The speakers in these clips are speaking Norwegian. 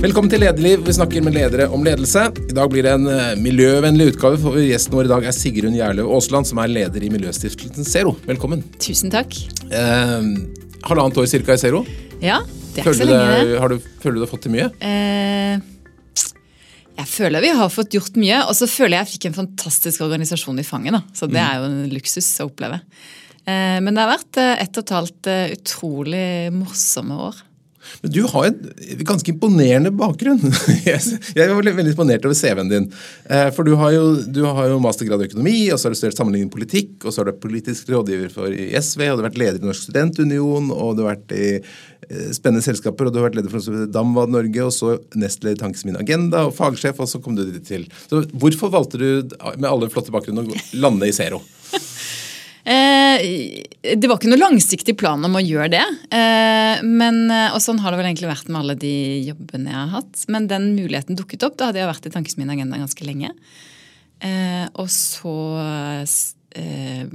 Velkommen til Lederliv. Vi snakker med ledere om ledelse. I dag blir det en eh, miljøvennlig utgave, for gjesten vår i dag er Sigrun Gjerløv Aasland, som er leder i miljøstiftelsen Zero. Velkommen. Tusen takk. Eh, halvannet år cirka i Zero. Ja, det er ikke så lenge, det. har du, føler du har fått til mye? Eh, jeg føler vi har fått gjort mye, og så føler jeg jeg fikk en fantastisk organisasjon i fanget. da. Så det er jo en luksus å oppleve. Eh, men det har vært eh, ett og et halvt eh, utrolig morsomme år. Men du har en ganske imponerende bakgrunn. Jeg var veldig imponert over CV-en din. Eh, For du har, jo, du har jo mastergrad i økonomi, og så har du studert sammenlignende politikk, og så har du vært politisk rådgiver for i SV, og du har vært leder i Norsk studentunion, og du har vært i eh, spennende selskaper, og du har vært leder for Damvad Norge, og så nestleder i Tankesmien Agenda, og fagsjef, og så kom du dit til. Så hvorfor valgte du, med alle flotte bakgrunner, å lande i Zero? Eh, det var ikke noe langsiktig plan om å gjøre det. Eh, men, eh, og sånn har det vel egentlig vært med alle de jobbene jeg har hatt. Men den muligheten dukket opp. Da hadde jeg vært i Tankesmien Agenda ganske lenge. Og så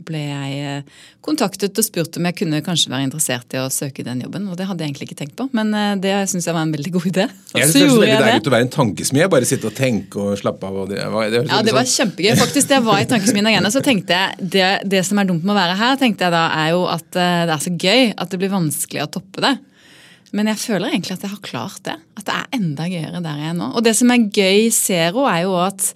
ble jeg eh, kontaktet og spurt om jeg kunne kanskje være interessert i å søke den jobben. Og det hadde jeg egentlig ikke tenkt på, men eh, det syns jeg var en veldig god idé. Og Jeg så synes det er gjorde veldig deilig det. å være en tankesmie, bare sitte og tenke og slappe av. Og det, var- det Ja, det var sånn- kjempegøy. Faktisk, det var i Tankesmien Agenda, så tenkte jeg det, det som er dumt med å være her, tenkte jeg da, er jo at eh, det er så gøy at det blir vanskelig å toppe det. Men jeg føler egentlig at jeg har klart det. At det er enda gøyere der jeg er nå. Og det som er gøy i Zero, er jo at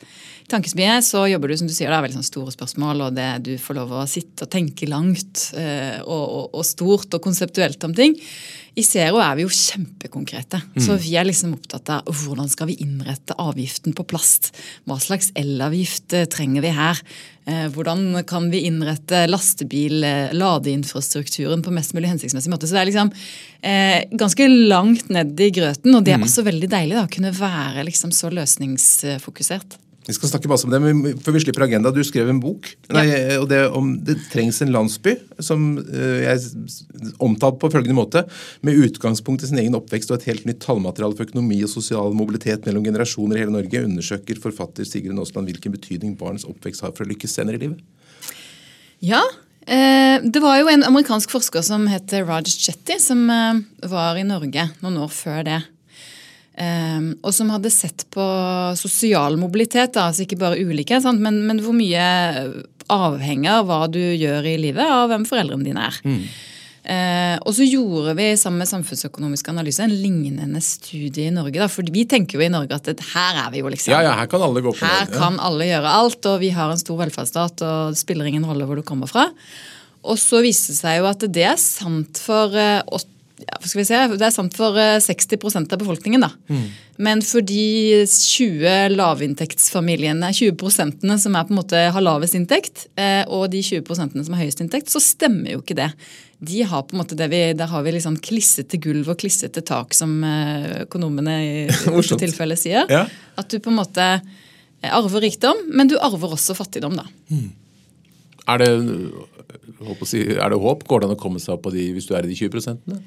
Tankesmie så jobber du som du sier, det er veldig sånn store spørsmål, og det, du får lov å sitte og tenke langt eh, og, og, og stort og konseptuelt om ting. I Zero er vi jo kjempekonkrete. Så vi er liksom opptatt av hvordan skal vi innrette avgiften på plast. Hva slags elavgift eh, trenger vi her? Eh, Hvordan kan vi innrette lastebil-ladeinfrastrukturen på mest mulig hensiktsmessig måte? Så det er liksom eh, ganske langt ned i grøten, og det er også veldig deilig da, å kunne være liksom så løsningsfokusert. Vi skal snakke masse om det, men før vi slipper agenda, du skrev en bok. Nei, og det, om det trengs en landsby, som eh, jeg omtalte på følgende måte. Med utgangspunkt i sin egen oppvekst og et helt nytt tallmateriale for økonomi og sosial mobilitet mellom generasjoner i hele Norge, undersøker forfatter Sigrun Aasland hvilken betydning barns oppvekst har for å lykkes senere i livet. Ja, eh, det var jo en amerikansk forsker som het Raj Chetty, som eh, var i Norge noen år før det. Eh, og som hadde sett på sosial mobilitet, da, altså ikke bare ulikhet, sant? Men, men hvor mye avhenger hva du gjør i livet av hvem foreldrene dine er. Eh, og så gjorde vi sammen med Samfunnsøkonomisk analyse en lignende studie i Norge. Da, for vi tenker jo i Norge at det, her er vi jo liksom. Ja, ja, her kan alle gå på Her det. Ja. kan alle gjøre alt, og vi har en stor velferdsstat, og det spiller ingen rolle hvor du kommer fra. Og så viste det seg jo at det er sant for eh, åt- ja, skal vi se, det er sant for eh, 60% av befolkningen. da. Men for de 20 lavinntektsfamiliene, 20% som er på en måte har lavest inntekt, eh, og de 20% som har høyest inntekt, så stemmer jo ikke det. De har på en måte det vi, Der har vi liksom klissete gulv og klissete tak, som eh, økonomene i dette tilfellet sier. Ja. At du på en måte arver rikdom, men du arver også fattigdom, da. Er, det, si, er det håp? Går det an å komme seg opp på de hvis du er i de 20 prosentene?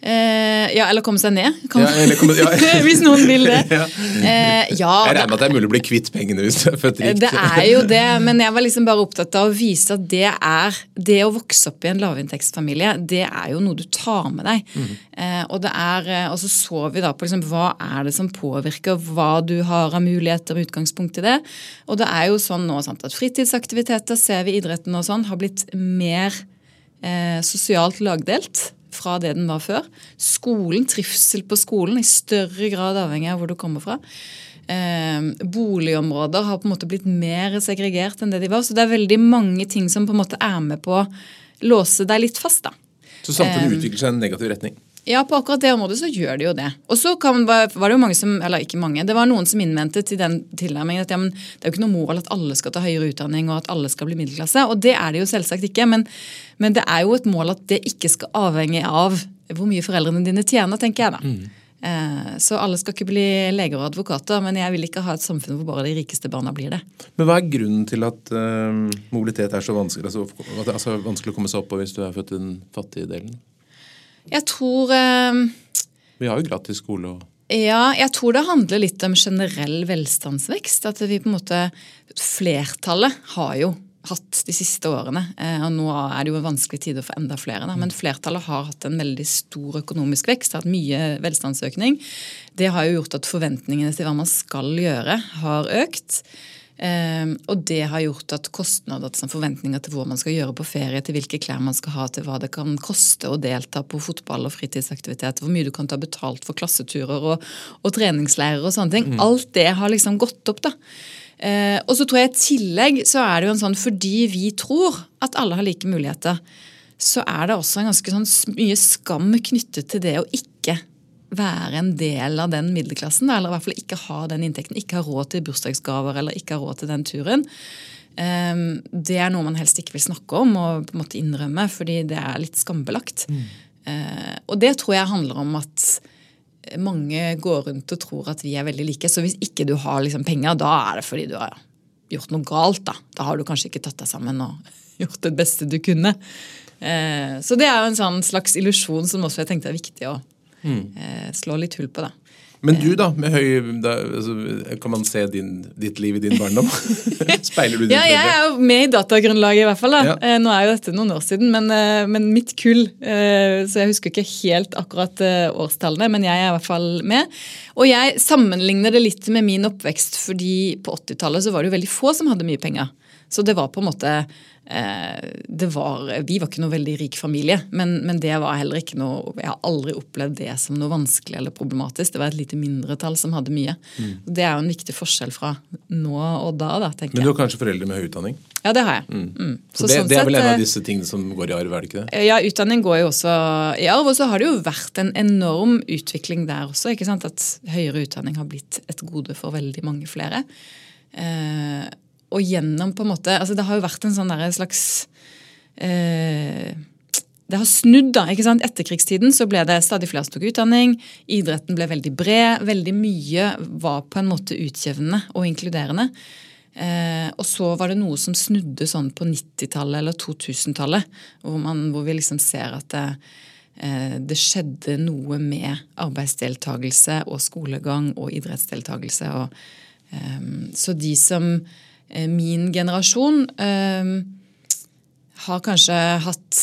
Eh, ja, eller komme seg ned. Ja, eller komme- ja. hvis noen vil det. Ja. Eh, ja, Jeg regner med at det er mulig å bli kvitt pengene hvis du er født rik. det er jo det, men jeg var liksom bare opptatt av å vise at det er Det å vokse opp i en lavinntektsfamilie, det er jo noe du tar med deg. Eh, og, det er, eh, og så så vi da på liksom, hva er det som påvirker hva du har av muligheter med utgangspunkt i det. Og det er jo sånn nå sant, at fritidsaktiviteter, ser vi idretten og sånn, har blitt mer eh, sosialt lagdelt fra det den var før. Skolen, trivsel på skolen, i større grad avhengig av hvor du kommer fra. Eh, boligområder har på en måte blitt mer segregert enn det de var. Så det er veldig mange ting som på en måte er med på å låse deg litt fast. da. Så samfunnet utvikler seg i en negativ retning. Ja, på akkurat det området så gjør det jo det. Og så kan, var det jo mange som, eller ikke mange, det var noen som innvendte til den tilnærmingen at ja, men det er jo ikke noe mål at alle skal ta høyere utdanning og at alle skal bli middelklasse. Og det er det jo selvsagt ikke, men, men det er jo et mål at det ikke skal avhenge av hvor mye foreldrene dine tjener, tenker jeg da. Eh, Så alle skal ikke bli leger og advokater, men jeg vil ikke ha et samfunn hvor bare de rikeste barna blir det. Men hva er grunnen til at eh, mobilitet er så vanskelig, altså, at det er så vanskelig å komme seg opp på hvis du er født i den fattige delen? Jeg tror eh, Vi har jo gratis skole og Ja, jeg tror det handler litt om generell velstandsvekst. At vi på en måte Flertallet har jo hatt de siste årene. Eh, og nå er det jo vanskelige tider for enda flere. Da. Men flertallet har hatt en veldig stor økonomisk vekst, hatt mye velstandsøkning. Det har jo gjort at forventningene til hva man skal gjøre, har økt. Eh, og det har gjort at kostnader til forventninger til hvor man skal gjøre på ferie, til hvilke klær man skal ha, til hva det kan koste å delta på fotball og fritidsaktiviteter, hvor mye du kan ta betalt for klasseturer og, og treningsleirer og sånne ting. Mm. Alt det har liksom gått opp, da. Eh, og så tror jeg i tillegg så er det jo en sånn fordi vi tror at alle har like muligheter, så er det også en ganske sånn mye skam knyttet til det å ikke være en del av den middelklassen. Eller i hvert fall ikke ha den inntekten. Ikke ha råd til bursdagsgaver eller ikke ha råd til den turen. Eh, det er noe man helst ikke vil snakke om og på en måte innrømme, fordi det er litt skambelagt. Mm. Eh, og det tror jeg handler om at mange går rundt og tror at vi er veldig like. Så hvis ikke du har liksom penger, da er det fordi du har gjort noe galt. Da Da har du kanskje ikke tatt deg sammen og gjort det beste du kunne. Eh, så det er jo en sånn slags illusjon som også jeg tenkte er viktig å mm. slå litt hull på. da. Men du, da, med høy da, altså, Kan man se din, ditt liv i din barndom? Speiler du ditt Ja, jeg er jo med i datagrunnlaget, i hvert fall. da. Ja. Eh, nå er jo dette noen år siden, men, eh, men, mitt kull eh, Så jeg husker ikke helt akkurat årstallene, men jeg er i hvert fall med. Og jeg sammenligner det litt med min oppvekst, fordi på 80-tallet så var det jo veldig få som hadde mye penger. Så det var på en måte det var, Vi var ikke noe veldig rik familie, men, men, det var heller ikke noe Jeg har aldri opplevd det som noe vanskelig eller problematisk. Det var et lite mindretall som hadde mye. Mm. Det er jo en viktig forskjell fra nå og da. da tenker jeg. Men du har kanskje foreldre med høy utdanning? Ja, det har jeg. Mm. Mm. Så, så det, sånn det, er vel en av disse tingene som går i arv, er det ikke det? Ja, utdanning går jo også i arv. Og så har det jo vært en enorm utvikling der også. ikke sant? At høyere utdanning har blitt et gode for veldig mange flere. Eh, og gjennom på en måte altså Det har jo vært en sånn der slags eh, Det har snudd, da. ikke sant? Etterkrigstiden så ble det stadig flere som tok utdanning. Idretten ble veldig bred. Veldig mye var på en måte utjevnende og inkluderende. Eh, og så var det noe som snudde sånn på 90-tallet eller 2000-tallet, hvor, hvor, vi liksom ser at det, eh, det skjedde noe med arbeidsdeltagelse og skolegang og idrettsdeltagelse. Og, eh, så de som min generasjon eh, har kanskje hatt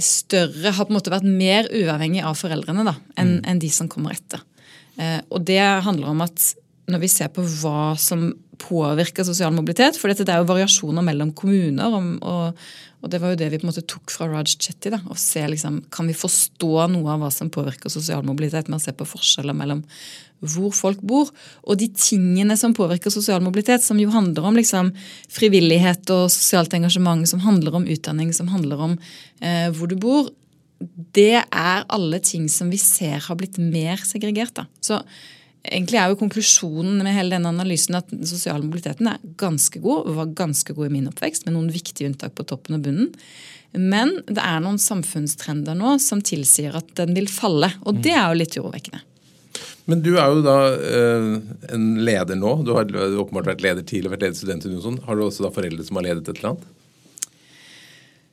større Har på en måte vært mer uavhengig av foreldrene da, enn mm. en de som kommer etter. Eh, og det handler om at når vi ser på hva som påvirker sosial mobilitet. For dette det er jo variasjoner mellom kommuner. Og, og, det var jo det vi på en måte tok fra Raj Chetty. da, å se liksom, Kan vi forstå noe av hva som påvirker sosial mobilitet, med å se på forskjeller mellom hvor folk bor, og de tingene som påvirker sosial mobilitet, som jo handler om liksom, frivillighet og sosialt engasjement, som handler om utdanning, som handler om eh, hvor du bor, det er alle ting som vi ser har blitt mer segregert. da. Så Egentlig er jo konklusjonen med hele denne analysen at den sosiale mobiliteten er ganske god, var ganske god i min oppvekst, med noen viktige unntak på toppen og bunnen. Men det er noen samfunnstrender nå som tilsier at den vil falle. Og det er jo litt urovekkende. Men du er jo da eh, en leder nå. Du har åpenbart vært leder tidligere, vært leder i Har du også da foreldre som har ledet et eller annet?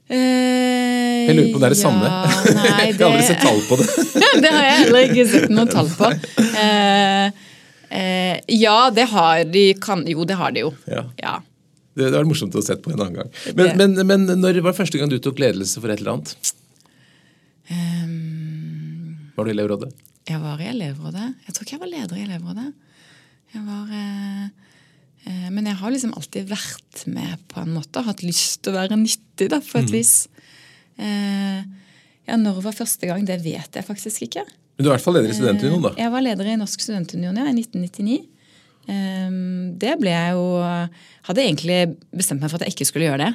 Eh, jeg lurer på om det er det ja, samme. Nei, det... jeg har aldri sett tall på det. det har jeg heller ikke sett noe tall på. Eh, eh, ja, det har de kan, Jo, det har de jo. Ja. ja. Det, det var morsomt å se på en annen gang. Men, men, men, når var første gang du tok ledelse for et eller annet? Um, var du i elevrådet? Jeg var i elevrådet. Jeg tror ikke jeg var leder i elevrådet. Jeg var... Eh, Eh, men jeg har liksom alltid vært med på en måte, og hatt lyst til å være nyttig da, på et mm. vis. Eh, ja, Når var første gang? Det vet jeg faktisk ikke. Men du er i hvert fall leder i Studentunionen, da? Eh, jeg var leder i Norsk Studentunion ja, i 1999. Det ble jeg jo Hadde egentlig bestemt meg for at jeg ikke skulle gjøre det.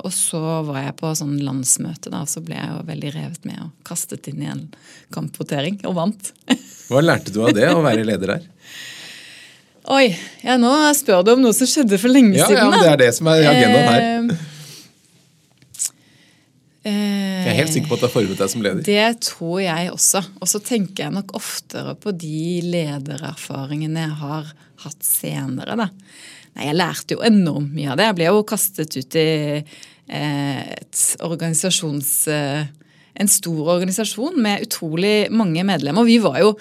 Og så var jeg på sånn landsmøte, da, og så ble jeg jo veldig revet med og kastet inn i en kampvotering og vant. Hva lærte du av det, å være leder der? Oi, ja, nå spør du om noe som skjedde for lenge ja, siden. Ja, men Det er det som er agendaen her. Jeg er helt sikker på at det har formet deg som leder. Det tror jeg også. Og så tenker jeg nok oftere på de ledererfaringene jeg har hatt senere. da. Nei, Jeg lærte jo enormt mye av det. Jeg ble jo kastet ut i eh, et organisasjons... Eh, en stor organisasjon med utrolig mange medlemmer. Vi var jo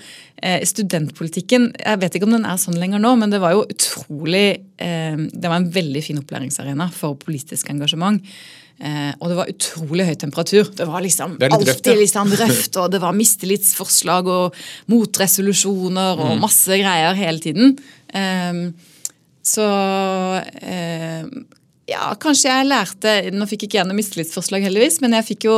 eh, studentpolitikken Jeg vet ikke om den er sånn lenger nå, men det var jo utrolig Det var en veldig fin opplæringsarena for politisk engasjement. Eh, og det var utrolig høy temperatur. Det var liksom Det litt røft, ja. liksom røft, og det var mistillitsforslag og motresolusjoner og Mm. masse greier hele tiden. Eh, så eh, ja, kanskje jeg lærte Nå fikk jeg ikke gjennom mistillitsforslag, heldigvis, men jeg fikk jo,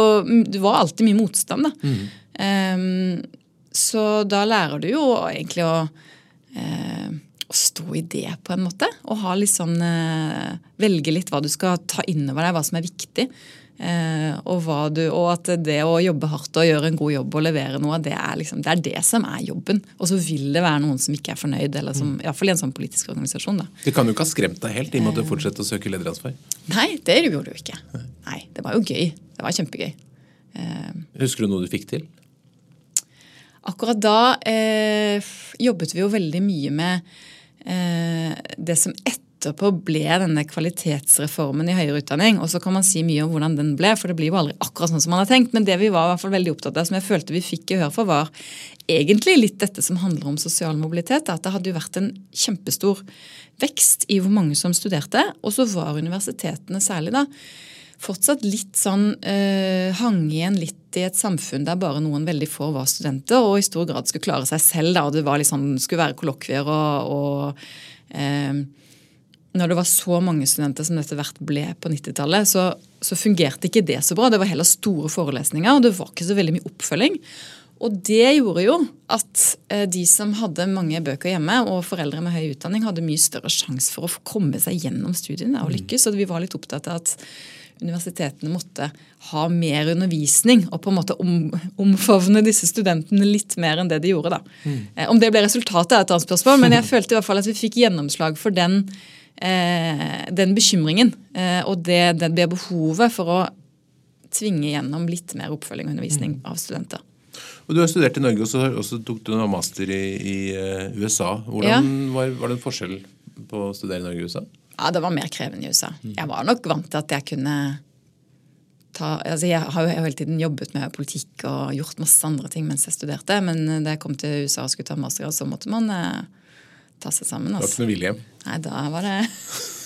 det var alltid mye motstand. da. Mm. Eh, så da lærer du jo egentlig å, eh, å stå i det, på en måte. Og ha litt sånn eh, Velge litt hva du skal ta inn over deg, hva som er viktig. Eh, og, du, og at det å jobbe hardt og gjøre en god jobb og levere noe, det er, liksom, det, er det som er jobben. Og så vil det være noen som ikke er fornøyd, eller som, i hvert fall i en sånn politisk organisasjon. da. Det kan jo ikke ha skremt deg helt i og med at du fortsetter å søke lederansvar. Nei, det gjorde du ikke. Nei, Det var jo gøy. Det var kjempegøy. Husker du noe du fikk til? Akkurat da eh, jobbet vi jo veldig mye med eh, det som etterpå ble denne kvalitetsreformen i høyere utdanning. Og så kan man si mye om hvordan den ble, for det blir jo aldri akkurat sånn som man har tenkt. Men det vi var i hvert fall veldig opptatt av, som jeg følte vi fikk gehør for, var egentlig litt dette som handler om sosial mobilitet. At det hadde jo vært en kjempestor vekst i hvor mange som studerte. Og så var universitetene særlig da fortsatt litt sånn eh, hang igjen litt i et samfunn der bare noen veldig få var studenter, og i stor grad skulle klare seg selv. da, og Det var liksom, skulle være kollokvier og, og eh, Når det var så mange studenter som dette hvert ble på 90-tallet, så, så fungerte ikke det så bra. Det var heller store forelesninger, og det var ikke så veldig mye oppfølging. Og det gjorde jo at eh, de som hadde mange bøker hjemme, og foreldre med høy utdanning, hadde mye større sjanse for å komme seg gjennom studiene og lykkes. Så vi var litt opptatt av at universitetene måtte ha mer undervisning og på en måte om, omfavne disse studentene litt mer enn det de gjorde. da. Mm. Om det ble resultatet, er et annet spørsmål, men jeg følte i hvert fall at vi fikk gjennomslag for den, eh, den bekymringen eh, og det, det, behovet for å tvinge gjennom litt mer oppfølging og undervisning av studenter. Og Du har studert i Norge, og så, tok du en master i, i eh, USA. Hvordan var, var det en forskjell på å studere i Norge og USA? Ja, det var mer krevende i USA. Jeg var nok vant til at jeg kunne ta altså Jeg har jo hele tiden jobbet med politikk og gjort masse andre ting mens jeg studerte, men da jeg kom til USA og skulle ta mastergrad, så måtte man eh, ta seg sammen. Det var Altså. ikke noe vilje. Nei, da var det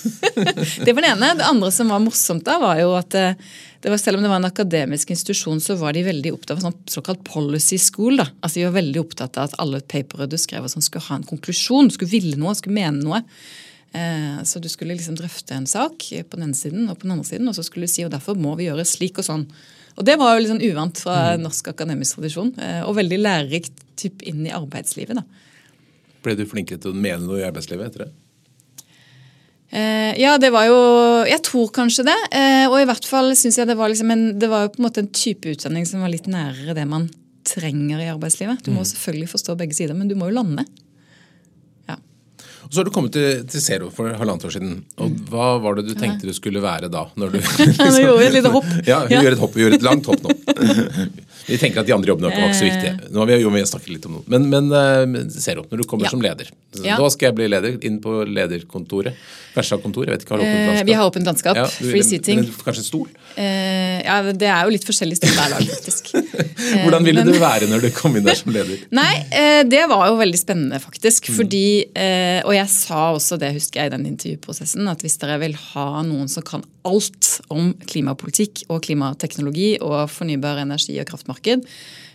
Det var det ene. Det andre som var morsomt da, var jo at eh, det var, selv om det var en akademisk institusjon, så var de veldig opptatt av sånn såkalt policy school. da. Altså De var veldig opptatt av at alle papere du skrev, og sånn skulle ha en konklusjon. Skulle ville noe, skulle mene noe. Eh, Så du skulle liksom drøfte en sak på den ene siden og på den andre siden, og så skulle du si og derfor må vi gjøre slik og sånn. Og det var jo litt sånn uvant fra norsk akademisk tradisjon, eh, og veldig lærerikt typ inn i arbeidslivet. da. Ble du flinkere til å mene noe i arbeidslivet etter det? Eh, ja, det var jo Jeg tror kanskje det. Eh, og i hvert fall syns jeg det var liksom en, det var jo på en måte en type utdanning som var litt nærere det man trenger i arbeidslivet. Du må selvfølgelig forstå begge sider, men du må jo lande. Ja. Og så har du kommet til, til Zero for halvannet år siden. Og hva var det du tenkte du skulle være da? Når du, Nå gjorde vi et lite hopp. Ja, vi gjør et hopp, vi gjør et langt hopp nå. Vi tenker at de andre jobbene var ikke så viktige. Nå har vi jo snakket litt om noe. Men, men eh, Zero, når du kommer Ja. som leder. Ja. Da skal jeg bli leder, inn på lederkontoret. Versa-kontor, jeg vet ikke, har du åpent Eh, landskap? vi har åpent landskap. Ja, du- free seating. Kanskje en stol? Eh, ja, det er jo litt forskjellig stol hver dag, faktisk. Eh, Hvordan ville men- du være når du kom inn der som leder? Nei, eh, det var jo veldig spennende, faktisk. Fordi, eh, og jeg sa også det, husker jeg, i den intervjuprosessen, at hvis dere vil ha noen som kan alt om klimapolitikk og klimateknologi og fornybar energi og kraftmarked,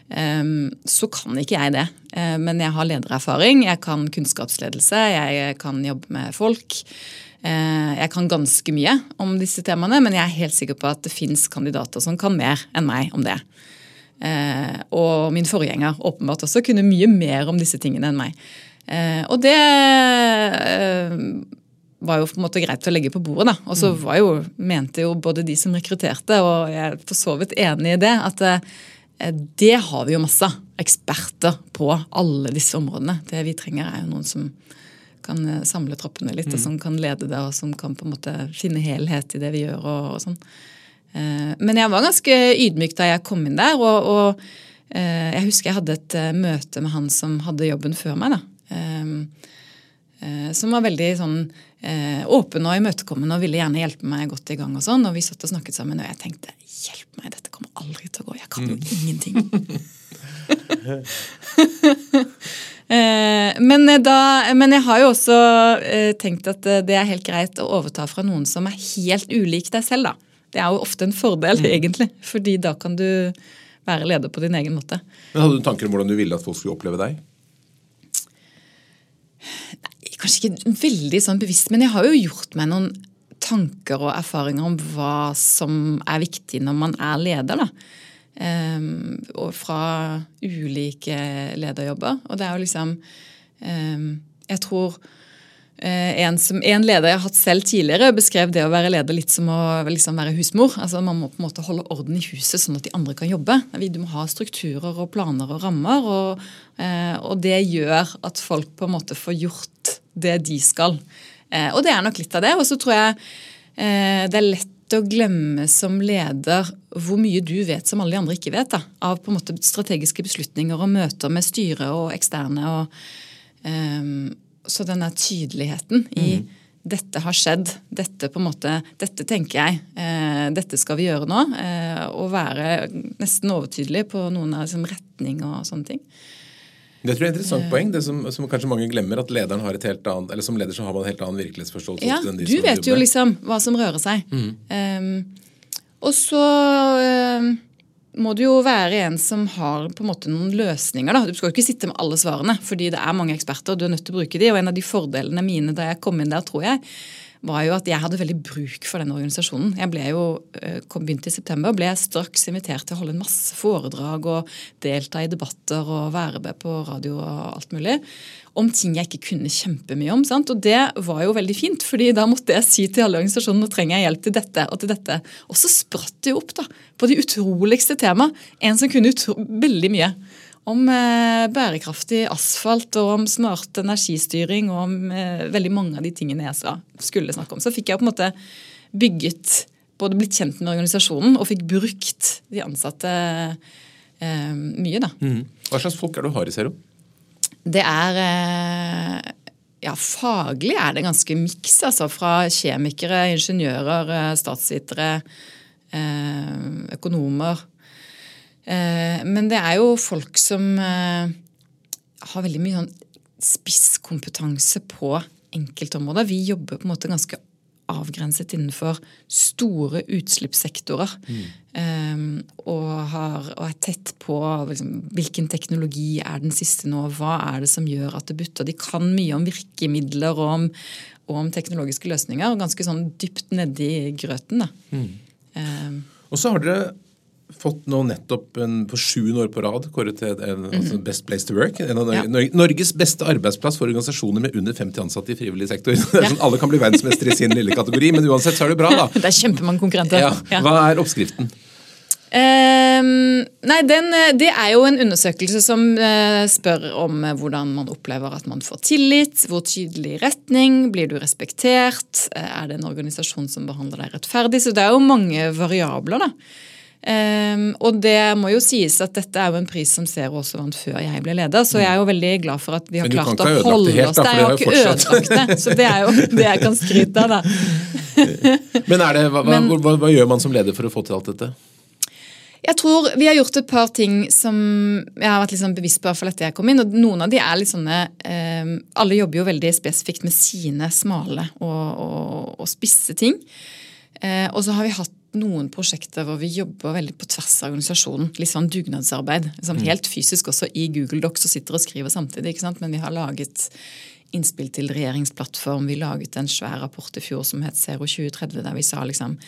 eh, så kan ikke jeg det. Eh, Men jeg har ledererfaring, jeg kan kunnskapsledelse, jeg kan jobbe med folk. Eh, Jeg kan ganske mye om disse temaene, men jeg er helt sikker på at det fins kandidater som kan mer enn meg om det. Eh, og min forgjenger åpenbart også kunne mye mer om disse tingene enn meg. Eh, og det eh, var jo på en måte greit å legge på bordet. da. Og så var jo, mente jo både de som rekrutterte, og jeg er for så vidt enig i det, at eh, det har vi jo masse. Eksperter på alle disse områdene. Det vi trenger, er jo noen som kan samle troppene litt, og som kan lede det, og som kan på en måte finne helhet i det vi gjør. og, og sånn. Men jeg var ganske ydmyk da jeg kom inn der. Og, og jeg husker jeg hadde et møte med han som hadde jobben før meg. da. Eh, eh, Som var veldig sånn eh, åpen og imøtekommende og ville gjerne hjelpe meg godt i gang. Og sånn, og vi satt og snakket sammen, og jeg tenkte hjelp meg, dette kommer aldri til å gå. Jeg kan jo ingenting. Eh, men, da, men jeg har jo også tenkt at det er helt greit å overta fra noen som er helt ulik deg selv. da. Det er jo ofte en fordel, egentlig, fordi da kan du være leder på din egen måte. Men Hadde du tanker om hvordan du ville at folk skulle oppleve deg? Nei, kanskje ikke veldig sånn bevisst, men jeg har jo gjort meg noen tanker og erfaringer om hva som er viktig når man er leder. da. Um, og fra ulike lederjobber. Og det er jo liksom um, Jeg tror en, som, en, leder jeg har hatt selv tidligere, beskrev det å være leder litt som å liksom være husmor. Altså Man må på en måte holde orden i huset sånn at de andre kan jobbe. Du må ha strukturer og planer og rammer. Og, uh, og det gjør at folk på en måte får gjort det de skal. Uh, og det er nok litt av det. Og så tror jeg det er lett å glemme som leder hvor mye du vet som alle de andre ikke vet. Da, av på en måte strategiske beslutninger og møter med styre og eksterne. Og, um, så denne tydeligheten i mm. dette har skjedd, dette på en måte, dette tenker jeg, eh, dette skal vi gjøre nå. Eh, og være nesten overtydelig på noen av liksom, retning og sånne ting. Det tror jeg er et interessant uh, poeng, det som, som, kanskje mange glemmer. at lederen har et helt annet, eller Som leder så har man en helt annen virkelighetsforståelse. Ja, Du vet jo liksom hva som rører seg. Mm. Um, og så um, må du jo være en som har på en måte noen løsninger. da. Du skal jo ikke sitte med alle svarene, fordi det er mange eksperter. og Du er nødt til å bruke de, og En av de fordelene mine da jeg kom inn der, tror jeg, var jo at jeg hadde veldig bruk for den organisasjonen. Jeg ble jo, eh, kom begynte i september, ble jeg straks invitert til å holde en masse foredrag og delta i debatter og være med på radio og alt mulig. Om ting jeg ikke kunne kjempemye om. Sant? Og det var jo veldig fint, fordi da måtte jeg si til alle organisasjonene nå trenger jeg hjelp til dette og til dette. Og så spratt det jo opp da, på de utroligste tema. En som kunne veldig mye om eh, bærekraftig asfalt og om smart energistyring og om eh, veldig mange av de tingene jeg skulle snakke om. Så fikk jeg på en måte bygget Både blitt kjent med organisasjonen og fikk brukt de ansatte eh, mye. da. Mm. Hva slags folk er det du har i Zero? Det er ja, Faglig er det ganske miks. Altså, fra kjemikere, ingeniører, statsvitere, økonomer men det er jo folk som eh, har veldig mye sånn spisskompetanse på enkeltområder. Vi jobber på en måte ganske avgrenset innenfor store utslippssektorer. Mm. Um, og, har, og, er tett på liksom, hvilken teknologi er den siste nå, hva er det som gjør at det butter. De kan mye om virkemidler og om, og om teknologiske løsninger. og Ganske sånn dypt nedi grøten. da. Mm. Um, og så har dere fått nå nettopp en, på sjuende år på rad kåret til en, altså mhm. Best Place to Work. En av ja. Norges beste arbeidsplass for organisasjoner med under 50 ansatte i frivillig sektor. Er sånn, Alle kan bli verdensmestere i sin lille kategori, men uansett så er det bra, da. Det er kjempemange konkurrenter. Ja. Hva er oppskriften? Um, nei, den, Det er jo en undersøkelse som uh, spør om uh, hvordan man opplever at man får tillit. Hvor tydelig retning? Blir du respektert? Uh, er det en organisasjon som behandler deg rettferdig? Så det er jo mange variabler. da. Um, og det må jo sies at dette er jo en pris som Zero også vant før jeg ble leder, så jeg er jo veldig glad for at vi har klart å holde helt, oss der. Jeg har ikke ødelagt det, så det er jo det jeg kan skryte av, da. Men, det, hva, Men hva, hva, gjør man som leder for å få til alt dette? Jeg tror Vi har gjort et par ting som jeg har vært liksom bevisst på etter jeg kom inn. og Noen av de er litt sånne eh, Alle jobber jo veldig spesifikt med sine smale og, og, og spisse ting. Eh, og så har vi hatt noen prosjekter hvor vi jobber veldig på tvers av organisasjonen. Litt sånn dugnadsarbeid. Liksom helt fysisk også i Google Docs og sitter og skriver samtidig. ikke sant? Men vi har laget innspill til regjeringsplattform. Vi laget en svær rapport i fjor som het Zero 2030, der vi sa liksom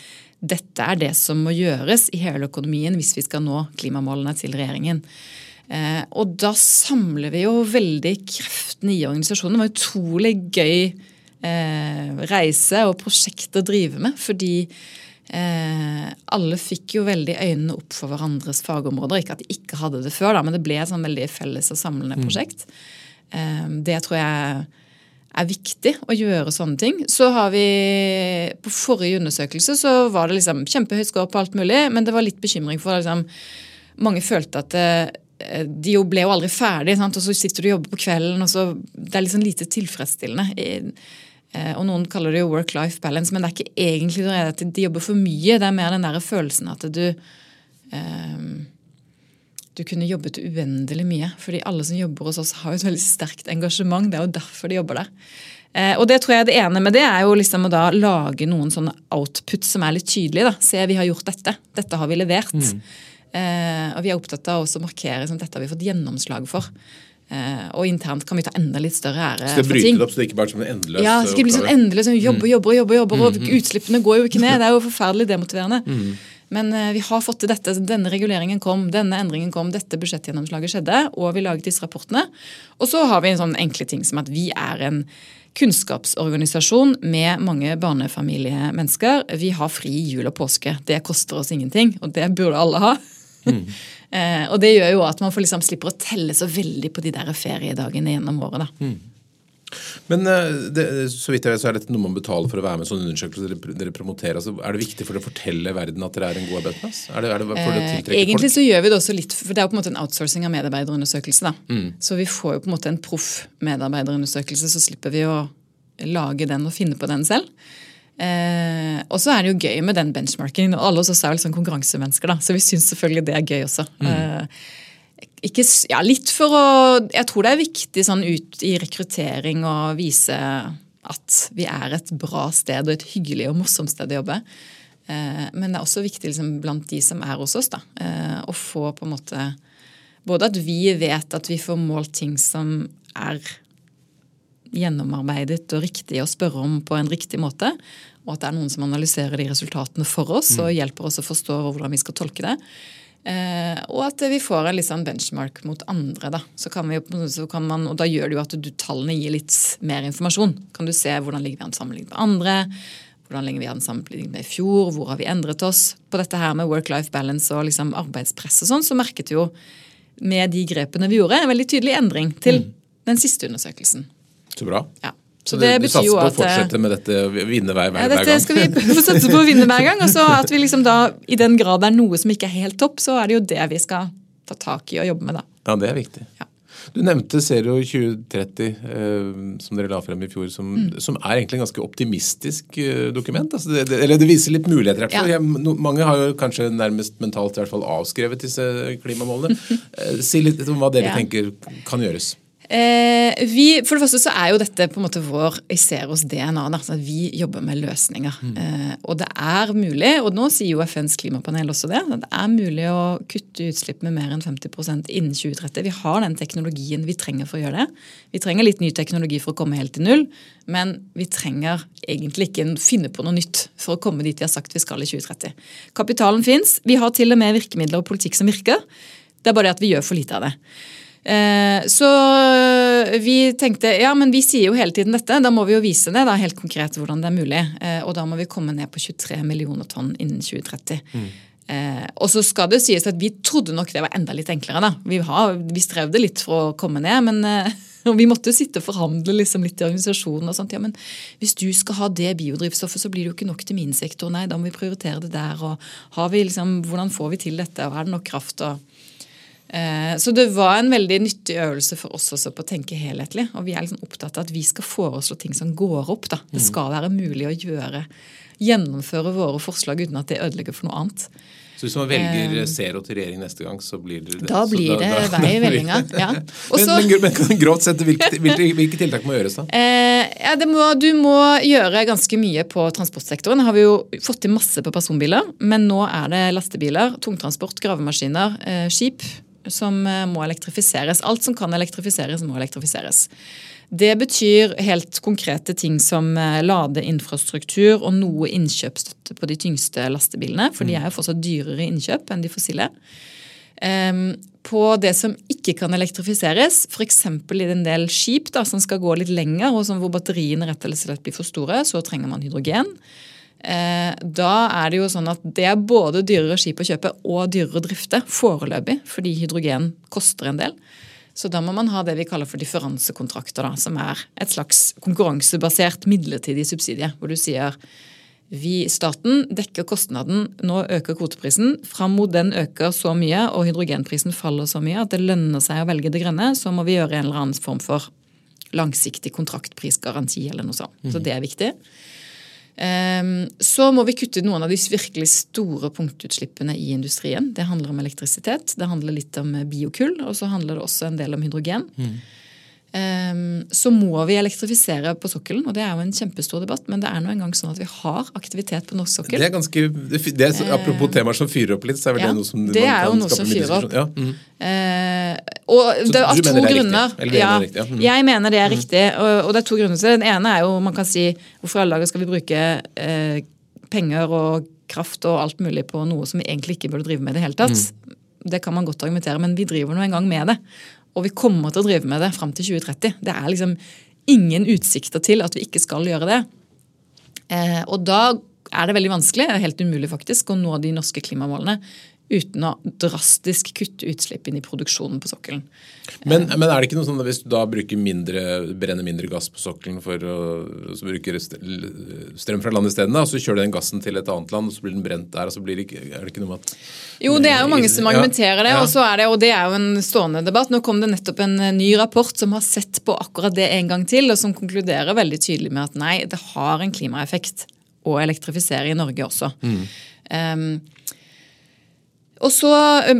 dette er det som må gjøres i hele økonomien hvis vi skal nå klimamålene til regjeringen. Eh, og da samler vi jo veldig kreftene i organisasjonen. Det var utrolig gøy eh, reise og prosjekt å drive med. fordi Eh, alle fikk jo veldig øynene opp for hverandres fagområder. Ikke at de ikke hadde det før, da, men det ble et sånn veldig felles og samlende mm. prosjekt. Eh, det tror jeg er viktig å gjøre sånne ting. Så har vi På forrige undersøkelse så var det liksom kjempehøyt score på alt mulig, men det var litt bekymring for liksom, Mange følte at det, eh, de jo ble jo aldri ferdig, sant? og så sitter du og jobber på kvelden, og så Det er liksom lite tilfredsstillende. Eh, og noen kaller det jo work-life balance, men det er ikke egentlig det at de jobber for mye. Det er mer den der følelsen at du um, du kunne jobbet uendelig mye. Fordi alle som jobber hos oss, har jo et veldig sterkt engasjement. Det er jo derfor de jobber der. Uh, og det tror jeg det ene med det er jo liksom å da lage noen sånne output som er litt tydelige. da. Se, vi har gjort dette. Dette har vi levert. Mm. Uh, og vi er opptatt av også å markere som dette har vi fått gjennomslag for. Eh, og internt kan vi ta enda litt større ære for ting. Så det bryter det opp så det ikke bare er som en endeløs Ja, så det ikke blir sånn endeløs, sånn jobber, jobber, jobber, jobber, og mm. utslippene går jo ikke ned. Det er jo forferdelig demotiverende. Mm. Men uh, vi har fått til dette. Denne reguleringen kom, denne endringen kom, dette budsjettgjennomslaget skjedde, og vi laget disse rapportene. Og så har vi en sånn enkle ting som at vi er en kunnskapsorganisasjon med mange barnefamiliemennesker. Vi har fri jul og påske. Det koster oss ingenting, og det burde alle ha. Mm. eh, og det gjør jo at man får liksom slipper å telle så veldig på de der feriedagene gjennom året. da. Mm. Men eh, det, så vidt jeg vet, så er dette noe man betaler for å være med i sånne undersøkelser dere, dere promoterer. Altså, er det viktig for å fortelle verden at dere er en god arbeidsplass? Er det, er det eh, Egentlig folk? så gjør vi det også litt, for det er jo på en måte en outsourcing av medarbeiderundersøkelse. da. Mm. Så vi får jo på en måte en proff medarbeiderundersøkelse, så slipper vi å lage den og finne på den selv. Eh, og så er det jo gøy med den benchmarkingen. og Alle oss oss er vel sånn konkurransemennesker, da, så vi syns selvfølgelig det er gøy også. Mm. Eh, ikke, ja, litt for å Jeg tror det er viktig sånn ut i rekruttering å vise at vi er et bra sted og et hyggelig og morsomt sted å jobbe. Eh, men det er også viktig liksom, blant de som er hos oss, da, eh, å få på en måte Både at vi vet at vi får målt ting som er gjennomarbeidet og riktig å spørre om på en riktig måte. Og at det er noen som analyserer de resultatene for oss og mm. hjelper oss å forstå hvordan vi skal tolke det. Eh, og at vi får en sånn benchmark mot andre. Da så kan vi, så kan man, og da gjør det jo at du, tallene gir litt mer informasjon. Kan du se hvordan ligger vi an sammenlignet med andre? Hvordan ligger vi an sammenlignet med i fjor? Hvor har vi endret oss? På dette her med work-life balance og liksom arbeidspress og sånn, så merket vi jo med de grepene vi gjorde, en veldig tydelig endring til mm. den siste undersøkelsen. Så bra. Ja. Så det du, du satser på å fortsette med dette vinne hver, hver, ja, dette gang? skal vi satse på å vinne hver gang. Og så at vi liksom da, i den grad det er noe som ikke er helt topp, så er det jo det vi skal ta tak i og jobbe med. da. Ja, det er viktig. Ja. Du nevnte Zero 2030, eh, som dere la frem i fjor, som, mm. som er egentlig en ganske optimistisk eh, dokument. Altså det, det, eller det viser litt muligheter. Ja. Jeg, no, mange har jo kanskje nærmest mentalt i hvert fall avskrevet disse klimamålene. Eh, si litt om hva dere ja. tenker kan gjøres. Eh, vi, for det første så er jo dette på en måte vår Iseros DNA. Da, at vi jobber med løsninger. Mm. Eh, og det er mulig, og nå sier jo FNs klimapanel også det, at det er mulig å kutte utslipp med mer enn 50% innen 2030. Vi har den teknologien vi trenger for å gjøre det. Vi trenger litt ny teknologi for å komme helt til null, men vi trenger egentlig ikke finne på noe nytt for å komme dit vi har sagt vi skal i 2030. Kapitalen fins. Vi har til og med virkemidler og politikk som virker. Det er bare det at vi gjør for lite av det. Eh, så vi tenkte ja, men vi sier jo hele tiden dette, da må vi jo vise det da, helt konkret hvordan det er mulig. Eh, og da må vi komme ned på 23 millioner tonn innen 2030. Mm. Eh, og så skal det sies at vi trodde nok det var enda litt enklere. da. Vi, har, vi strevde litt for å komme ned, men eh, vi måtte jo sitte og forhandle liksom litt i organisasjonen. og sånt. Ja, men Hvis du skal ha det biodrivstoffet, så blir det jo ikke nok til min sektor. Nei, da må vi prioritere det der. og har vi liksom, Hvordan får vi til dette, og er det nok kraft? og så det var en veldig nyttig øvelse for oss også på å tenke helhetlig. Og vi er liksom opptatt av at vi skal foreslå ting som går opp. Da. Det mm. skal være mulig å gjøre, gjennomføre våre forslag uten at det ødelegger for noe annet. Så hvis man velger eh, Zero til regjering neste gang, så blir det det? Da blir det da, vei i vellinga, ja. Også, men, men, men grovt sett, hvilke, hvilke, tiltak må gjøres da? Eh, ja, må, du må gjøre ganske mye på transportsektoren. Har vi jo fått til masse på personbiler, men nå er det lastebiler, tungtransport, gravemaskiner, eh, skip som eh, må elektrifiseres. Alt som kan elektrifiseres, må elektrifiseres. Det betyr helt konkrete ting som eh, ladeinfrastruktur og noe innkjøpsstøtte på de tyngste lastebilene, for de mm. er jo fortsatt dyrere innkjøp enn de fossile. Ehm, på det som ikke kan elektrifiseres, f.eks. i en del skip da, som skal gå litt lenger, og hvor batteriene rett og slett blir for store, så trenger man hydrogen. Eh, da er det jo sånn at det er både dyrere skip å kjøpe og dyrere å drifte foreløpig, fordi hydrogen koster en del. Så da må man ha det vi kaller for differansekontrakter, da, som er et slags konkurransebasert midlertidig subsidie, hvor du sier vi, staten dekker kostnaden, nå øker kvoteprisen. Fram mot den øker så mye og hydrogenprisen faller så mye at det lønner seg å velge det grønne, så må vi gjøre en eller annen form for langsiktig kontraktprisgaranti eller noe sånt. Så det er viktig. Ehm, så må vi kutte noen av de virkelig store punktutslippene i industrien. Det handler om elektrisitet, det handler litt om biokull, og så handler det også en del om hydrogen. Mm. Så må vi elektrifisere på sokkelen, og det er jo en kjempestor debatt. Men det er nå engang sånn at vi har aktivitet på norsk sokkel. Det er ganske, det er, Apropos temaer som fyrer opp litt, så er vel ja, det noe som det er jo noe som fyrer opp. Ja. Mm. Og det av to grunner. Ja, riktig, ja. Mm. Jeg mener det er riktig, og, og, det er to grunner til det. Den ene er jo man kan si hvorfor alle dager skal vi bruke eh, penger og kraft og alt mulig på noe som vi egentlig ikke burde drive med i det hele tatt. Mm. Det kan man godt argumentere, men vi driver nå en gang med det. Og vi kommer til å drive med det fram til 2030. Det er liksom ingen utsikter til at vi ikke skal gjøre det. Eh, og da er det veldig vanskelig, helt umulig faktisk, å nå de norske klimamålene uten å drastisk kutte utslipp inn i produksjonen på sokkelen. Men, men, er det ikke noe sånn at hvis du da bruker mindre, brenner mindre gass på sokkelen for å så bruker strøm fra land isteden, så kjører du den gassen til et annet land, og så blir den brent der, og så blir det ikke, er det ikke noe med at Jo, det er jo mange som argumenterer det, og, så er det, og det er jo en stående debatt. Nå kom det nettopp en ny rapport som har sett på akkurat det en gang til, og som konkluderer veldig tydelig med at nei, det har en klimaeffekt å elektrifisere i Norge også. Mm. Um, og så,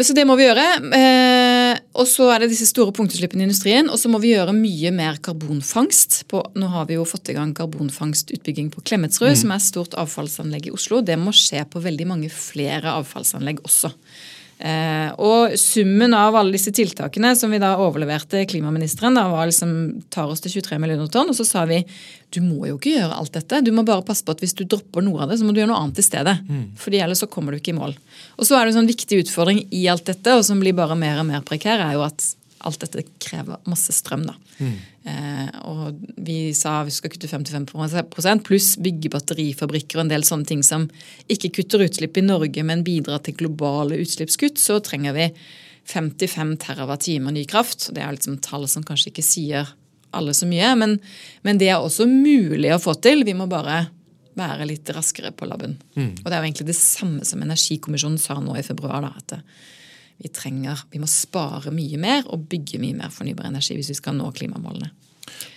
så, det må vi gjøre. Eh, og så er det disse store punktutslippene i industrien. Og så må vi gjøre mye mer karbonfangst. På, nå har vi jo fått i gang karbonfangstutbygging på Klemetsrud, mm. som er et stort avfallsanlegg i Oslo. Det må skje på veldig mange flere avfallsanlegg også. Eh, og summen av alle disse tiltakene som vi da overleverte klimaministeren, da var liksom, tar oss til 23 millioner tonn. Og så sa vi du må jo ikke gjøre alt dette. Du må bare passe på at hvis du dropper noe av det, så må du gjøre noe annet i stedet. Mm. Fordi ellers så kommer du ikke i mål. Og så er det en sånn viktig utfordring i alt dette, og som blir bare mer og mer prekær, er jo at alt dette krever masse strøm. da. Mm. Eh, og vi sa vi skal kutte 55% pluss bygge batterifabrikker og en del sånne ting som ikke kutter utslipp i Norge, men bidrar til globale utslippskutt, så trenger vi 55 TWh ny kraft. Det er liksom tall som kanskje ikke sier alle så mye, men, men, det er også mulig å få til. Vi må bare være litt raskere på labben. Mm. Og det er jo egentlig det samme som Energikommisjonen sa nå i februar. da, at vi trenger, vi må spare mye mer og bygge mye mer fornybar energi hvis vi skal nå klimamålene.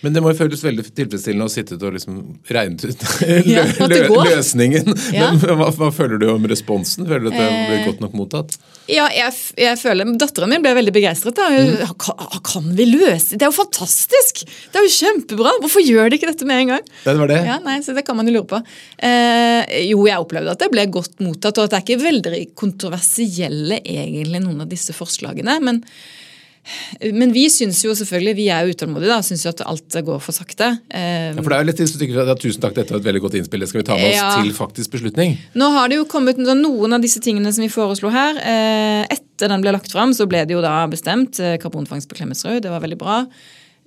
Men det må jo føles veldig tilfredsstillende å sitte og liksom regnet ut ja, løsningen. Ja. Men hva, hva, føler du om responsen? Føler du at det ble godt nok mottatt? Ja, jeg, jeg føler, Datteren min ble veldig begeistret. Mm. Kan, kan, vi løse det? Det er jo fantastisk! Det er jo kjempebra! Hvorfor gjør de ikke dette med en gang? Det var det. Ja, nei, så Det kan man jo lure på. Eh, jo, jeg opplevde at det ble godt mottatt, og at det er ikke veldig kontroversielle egentlig noen av disse forslagene. men men vi syns jo selvfølgelig, vi er utålmodige, da, syns jo at alt går for sakte. Ja, for det er jo litt ja, Tusen takk, dette var et veldig godt innspill. Det skal vi ta med oss ja. til faktisk beslutning. Nå har det jo kommet noen av disse tingene som vi foreslo her. Eh, etter den ble lagt fram, så ble det jo da bestemt eh, karbonfangst på Klemetsrud. Det var veldig bra.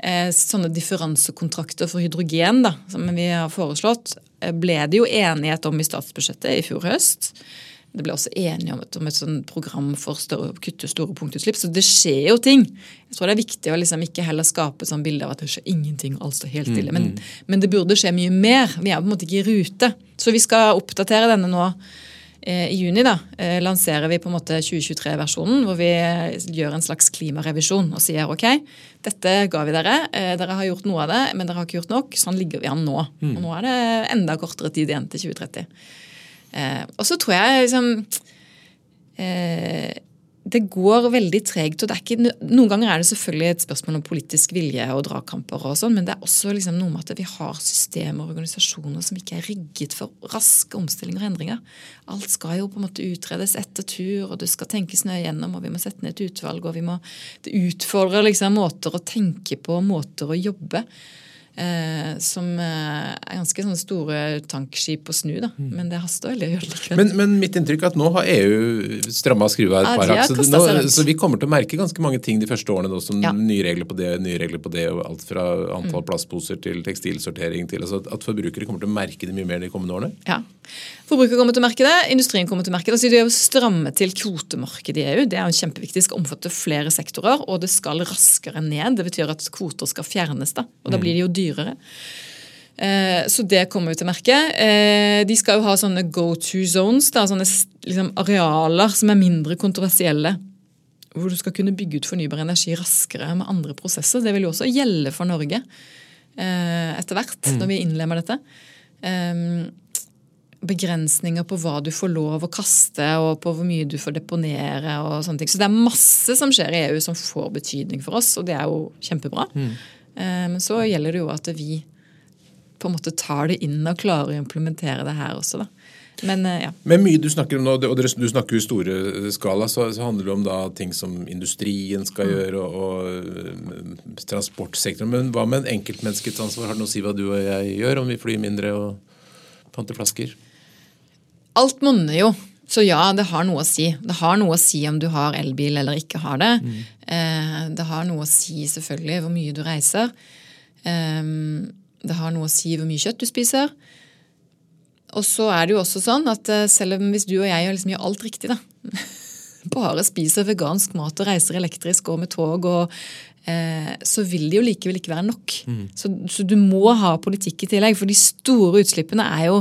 Eh, sånne differansekontrakter for hydrogen da, som vi har foreslått, ble det jo enighet om i statsbudsjettet i fjor høst. Det ble også enige om et, om et sånn program for å kutte store punktutslipp. Så det skjer jo ting. Jeg tror det er viktig å liksom ikke heller skape et sånn bilde av at det skjer ingenting, alt står helt stille. Men, mm. men, det burde skje mye mer. Vi er på en måte ikke i rute. Så vi skal oppdatere denne nå. Eh, I juni da, eh, lanserer vi på en måte 2023-versjonen, hvor vi gjør en slags klimarevisjon og sier ok, dette ga vi dere, eh, dere har gjort noe av det, men dere har ikke gjort nok. Sånn ligger vi an nå. Mm. Og nå er det enda kortere tid igjen til 2030. Eh, og så tror jeg liksom eh, det går veldig tregt. og det er ikke, Noen ganger er det selvfølgelig et spørsmål om politisk vilje og dragkamper, og sånn, men det er også liksom noe med at vi har systemer og organisasjoner som ikke er rigget for raske omstillinger og endringer. Alt skal jo på en måte utredes etter tur, og det skal tenkes nøye gjennom, og vi må sette ned et utvalg, og vi må, det utfordrer liksom måter å tenke på, måter å jobbe. Eh, som eh, er ganske sånne store tankskip å snu. da, mm. Men det haster veldig å gjøre det Men, men, mitt inntrykk er at nå har EU stramma skrua et par hakk. Så, så, vi kommer til å merke ganske mange ting de første årene nå, som ja. nye regler på det, nye regler på det, og alt fra antall mm. plastposer til tekstilsortering til altså At forbrukere kommer til å merke det mye mer de kommende årene. Ja. Forbrukere kommer til å merke det, industrien kommer til å merke det. Så det er jo stramme til kvotemarkedet i EU. Det er jo kjempeviktig. Det skal omfatte flere sektorer, og det skal raskere ned. Det betyr at kvoter skal fjernes. da, og da mm. blir de jo dyrere. Eh, så det kommer vi til å merke. Eh, de skal jo ha sånne go to zones, da, sånne liksom arealer som er mindre kontroversielle hvor du skal kunne bygge ut fornybar energi raskere med andre prosesser. Det vil jo også gjelde for Norge eh, etter hvert, mm. når vi innlemmer dette. Um, begrensninger på hva du får lov å kaste, og på hvor mye du får deponere. og sånne ting. Så det er masse som skjer i EU som får betydning for oss, og det er jo kjempebra. Mm. Men um, så gjelder det jo at vi på en måte tar det inn og klarer å implementere det her også. da. Men, eh, ja. Men mye du snakker om nå, og du snakker jo i store skala, så, handler det om da ting som industrien skal mm. gjøre, og, og, eh, transportsektoren. Men hva med enkeltmenneskets ansvar? Har det noe å si hva du og jeg gjør, om vi flyr mindre og panter flasker? Alt monner jo. Så ja, det har noe å si. Det har noe å si om du har elbil eller ikke har det. Mm. Eh, det har noe å si selvfølgelig hvor mye du reiser. det har noe å si hvor mye kjøtt du spiser. Og så er det jo også sånn at eh, selv om hvis du og jeg liksom gjør alt riktig, da Bare spiser vegansk mat og reiser elektrisk og med tog og eh, Så vil det jo likevel ikke være nok. Mm. Så, så, du må ha politikk i tillegg. For de store utslippene er jo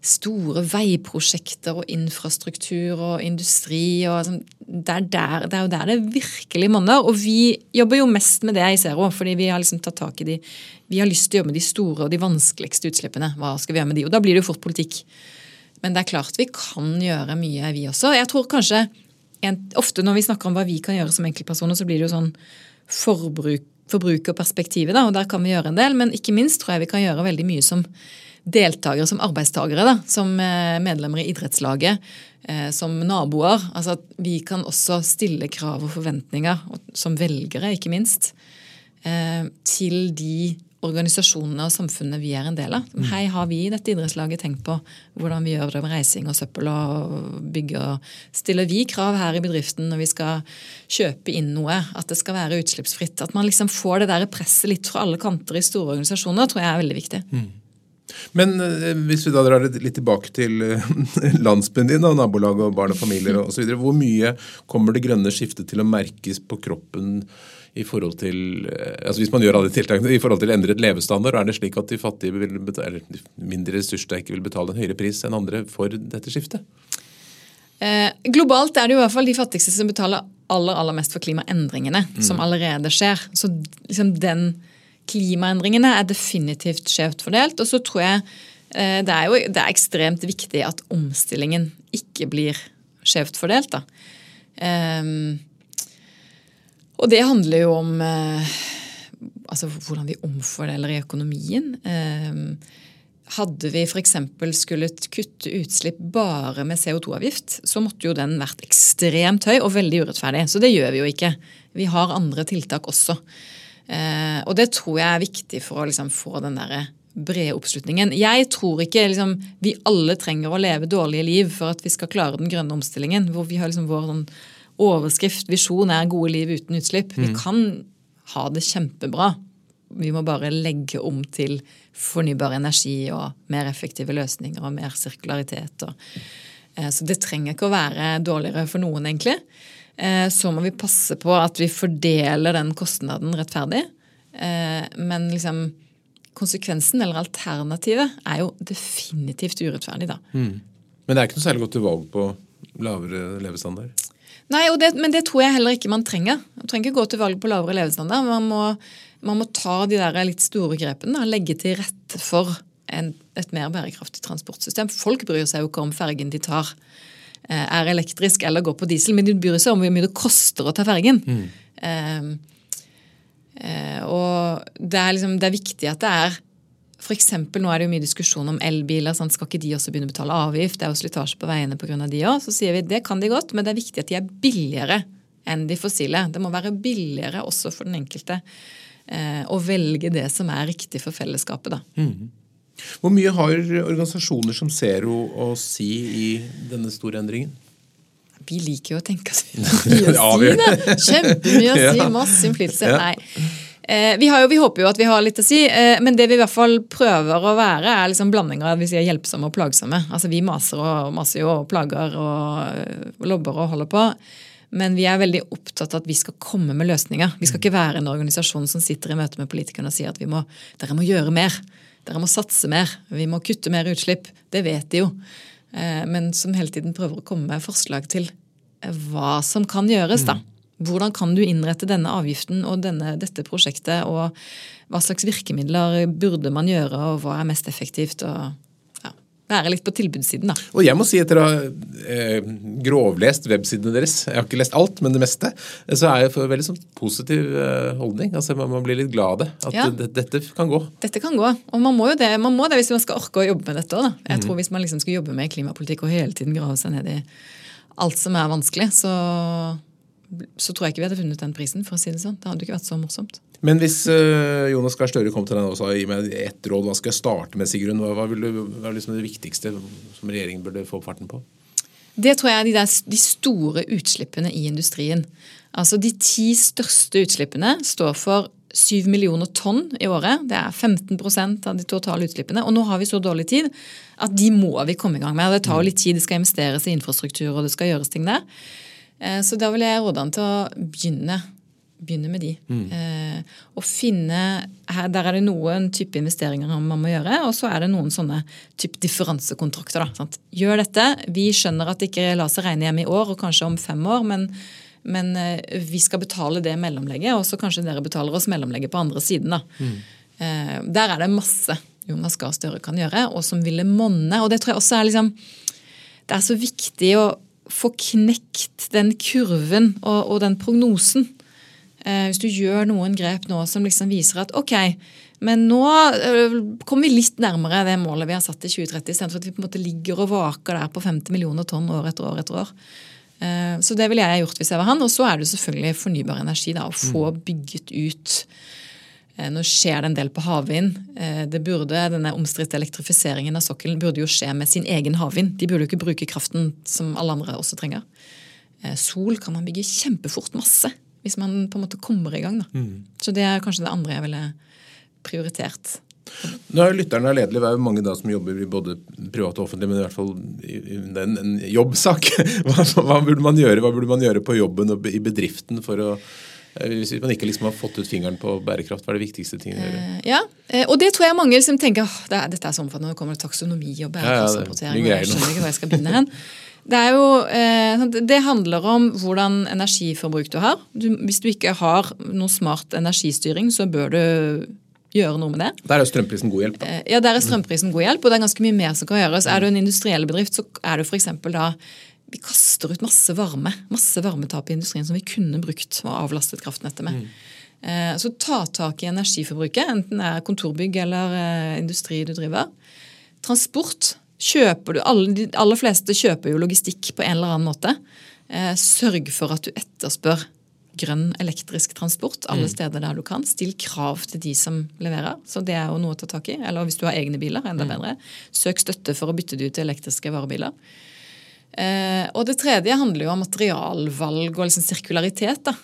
store veiprosjekter og infrastruktur og industri. Og, altså, det, er der, det, er jo der det virkelig monner. Og vi jobber jo mest med det i Zero, fordi vi har liksom tatt tak i de Vi har lyst til å jobbe med de store og de vanskeligste utslippene. Hva skal vi gjøre med de? Og da blir det jo fort politikk. Men det er klart vi kan gjøre mye, vi også. Jeg tror kanskje en, Ofte når vi snakker om hva vi kan gjøre som enkeltpersoner, så blir det jo sånn forbruk, forbrukerperspektivet, da, og der kan vi gjøre en del. Men ikke minst tror jeg vi kan gjøre veldig mye som deltakere som arbeidstakere, da, som eh, medlemmer i idrettslaget, eh, som naboer. Altså at vi kan også stille krav og forventninger, som velgere ikke minst, eh, til de organisasjonene og samfunnet vi er en del av. Mm. Hei, har vi i dette idrettslaget tenkt på hvordan vi gjør det med reising og søppel og bygge? og Stiller vi krav her i bedriften når vi skal kjøpe inn noe, at det skal være utslippsfritt? At man liksom får det der presset litt fra alle kanter i store organisasjoner, tror jeg er veldig viktig. Mm. Men eh, hvis vi da drar litt tilbake til eh, landsbyen din, og nabolag og barn og familier osv. Hvor mye kommer det grønne skiftet til å merkes på kroppen i forhold til eh, altså hvis man gjør alle tiltakene, i forhold til endret levestandard? Er det slik at de fattige vil betale, eller mindre ressurssterke vil betale en høyere pris enn andre for dette skiftet? Eh, globalt er det jo i hvert fall de fattigste som betaler aller, aller mest for klimaendringene, mm. som allerede skjer. Så liksom den klimaendringene er definitivt skjevt fordelt. Og så tror jeg eh, det er jo det er ekstremt viktig at omstillingen ikke blir skjevt fordelt. da. Um, og det handler jo om uh, altså hvordan vi omfordeler i økonomien. Um, hadde vi f.eks. skulle kutte utslipp bare med CO2-avgift, så måtte jo den vært ekstremt høy og veldig urettferdig. Så det gjør vi jo ikke. Vi har andre tiltak også. Eh, og det tror jeg er viktig for å liksom, få den der brede oppslutningen. Jeg tror ikke liksom, vi alle trenger å leve dårlige liv for at vi skal klare den grønne omstillingen. Hvor vi har liksom vår sånn, overskrift, visjon, er gode liv uten utslipp. Mm. Vi kan ha det kjempebra. Vi må bare legge om til fornybar energi og mer effektive løsninger og mer sirkularitet. Og, eh, så det trenger ikke å være dårligere for noen, egentlig. Eh, så må vi passe på at vi fordeler den kostnaden rettferdig. Eh, men liksom konsekvensen, eller alternativet, er jo definitivt urettferdig, da. Mm. Men det er ikke noe særlig godt til valg på lavere levestandard? Nei, det, men det tror jeg heller ikke man trenger. Man trenger ikke gå til valg på lavere levestandard. Man må, man må ta de der litt store grepene og legge til rette for en, et mer bærekraftig transportsystem. Folk bryr seg jo ikke om fergen de tar. Eh, er elektrisk eller går på diesel, men de bryr seg om hvor mye det koster å ta fergen. Mm. Eh, eh, og det er, liksom, det er viktig at det er for eksempel, Nå er det jo mye diskusjon om elbiler. Sant? Skal ikke de også begynne å betale avgift? Det er jo slitasje på veiene pga. de òg. Så sier vi det kan de godt, men det er viktig at de er billigere enn de fossile. Det må være billigere også for den enkelte eh, å velge det som er riktig for fellesskapet. da. Mm. Hvor mye har organisasjoner som Zero å si i denne store endringen? Vi liker jo å tenke oss mye å si, da. Kjempemye å si, masse innflytelse. Nei. Eh, vi, jo, vi, håper jo at vi har litt å si, eh, men det vi i hvert fall prøver å være, er liksom blandinger av vi sier hjelpsomme og plagsomme. Altså Vi maser og maser jo og plager og lobber og holder på. Men vi er veldig opptatt av at vi skal komme med løsninger. Vi skal ikke være en organisasjon som sitter i møte med politikerne og sier at vi må, dere må gjøre mer. Dere må satse mer. Vi må kutte mer utslipp. Det vet de jo. Eh, men som hele tiden prøver å komme med forslag til eh, hva som kan gjøres, da. Hvordan kan du innrette denne avgiften og denne, dette prosjektet, og hva slags virkemidler burde man gjøre, og hva er mest effektivt? og Være litt på tilbudssiden, da. Og jeg må si etter å ha eh, grovlest websidene deres, jeg har ikke lest alt, men det meste, så er jeg for veldig sånn positiv eh, holdning. Altså Man, man blir litt glad av det. At Ja. det, dette kan gå. Dette kan gå. Og man må jo det, man må det hvis man skal orke å jobbe med dette òg. da. Jeg tror hvis man liksom skal jobbe med klimapolitikk og hele tiden grave seg ned i alt som er vanskelig, så, så tror jeg ikke vi hadde funnet den prisen, for å si det sånn. Det hadde jo ikke vært så morsomt. Men hvis eh, Jonas Gahr Støre kom til deg og sa gi meg ett råd, hva skal jeg starte med, Sigrun? Hva, vil du, hva er liksom det viktigste som regjeringen burde få farten på? Det tror jeg er de, der, de store utslippene i industrien. Altså De ti største utslippene står for 7 millioner tonn i året. Det er 15% av de totale utslippene. Og nå har vi så dårlig tid at de må vi komme i gang med. Det tar jo litt tid, det skal investeres i infrastruktur og det skal gjøres ting der. Eh, Så da vil jeg råde han til å begynne, begynne med de. Eh, og finne, her, Der er det noen type investeringer man må gjøre, og så er det noen sånne type differansekontrakter. Da, sant? Gjør dette. Vi skjønner at det ikke lar seg regne hjem i år og kanskje om fem år, men, men eh, vi skal betale det mellomlegget, og så kanskje dere betaler oss mellomlegget på andre siden. Da. Eh, Der er det masse Jonas Gahr Støre kan gjøre, og som ville monne. Og det tror jeg også er liksom Det er så viktig å få knekt den kurven og, og den prognosen. Eh, hvis du gjør noen grep nå som liksom viser at ok, men nå eh, kommer vi litt nærmere det målet vi har satt i 2030, istedenfor at vi på en måte ligger og vaker der på 50 millioner tonn år etter år etter år. Eh, så det ville jeg gjort hvis jeg var han. Og så er det selvfølgelig fornybar energi. da, Å få bygget ut Nå skjer det en del på havvind. Det burde, Denne omstridte elektrifiseringen av sokkelen burde jo skje med sin egen havvind. De burde jo ikke bruke kraften som alle andre også trenger. Sol kan man bygge kjempefort masse hvis man på en måte kommer i gang. Da. Så det er kanskje det andre jeg ville prioritert. Nå er lytterne er Ledelig, det er jo mange da som jobber i både privat og offentlig, men i hvert fall det er en, en jobbsak. Hva, hva burde man gjøre Hva burde man gjøre på jobben og i bedriften for å eh, Hvis man ikke liksom har fått ut fingeren på bærekraft, hva er det viktigste tingene å gjøre? Eh, Ja, eh, Og det tror jeg mange liksom tenker det er, dette er så omfattende, nå kommer det taksonomi og Ja, ja, det bærekraftsrapportering. og jeg skjønner ikke hvor jeg skal begynne hen. Det jo, eh, det handler om hvordan energiforbruk du har. Hvis du ikke har noe smart energistyring, så bør du gjøre noe med det. Der er strømprisen god hjelp. da. Eh, Ja, Der er strømprisen god hjelp, og det er ganske mye mer som kan gjøres. Er du en industriell bedrift, så er du f.eks. da Vi kaster ut masse varme, masse varmetap i industrien som vi kunne brukt og avlastet kraftnettet med. Mm. Så ta tak i energiforbruket, enten det er kontorbygg eller eh, industri du driver. Transport. Kjøper du, alle, De aller fleste kjøper jo logistikk på en eller annen måte. Eh, Sørg for at du etterspør grønn elektrisk transport alle steder der du kan. Still krav til de som leverer. Så det er jo noe å ta tak i. Eller hvis du har egne biler, enda bedre. Søk støtte for å bytte det ut til elektriske varebiler. Eh, og det tredje handler jo om materialvalg og liksom sirkularitet. Da.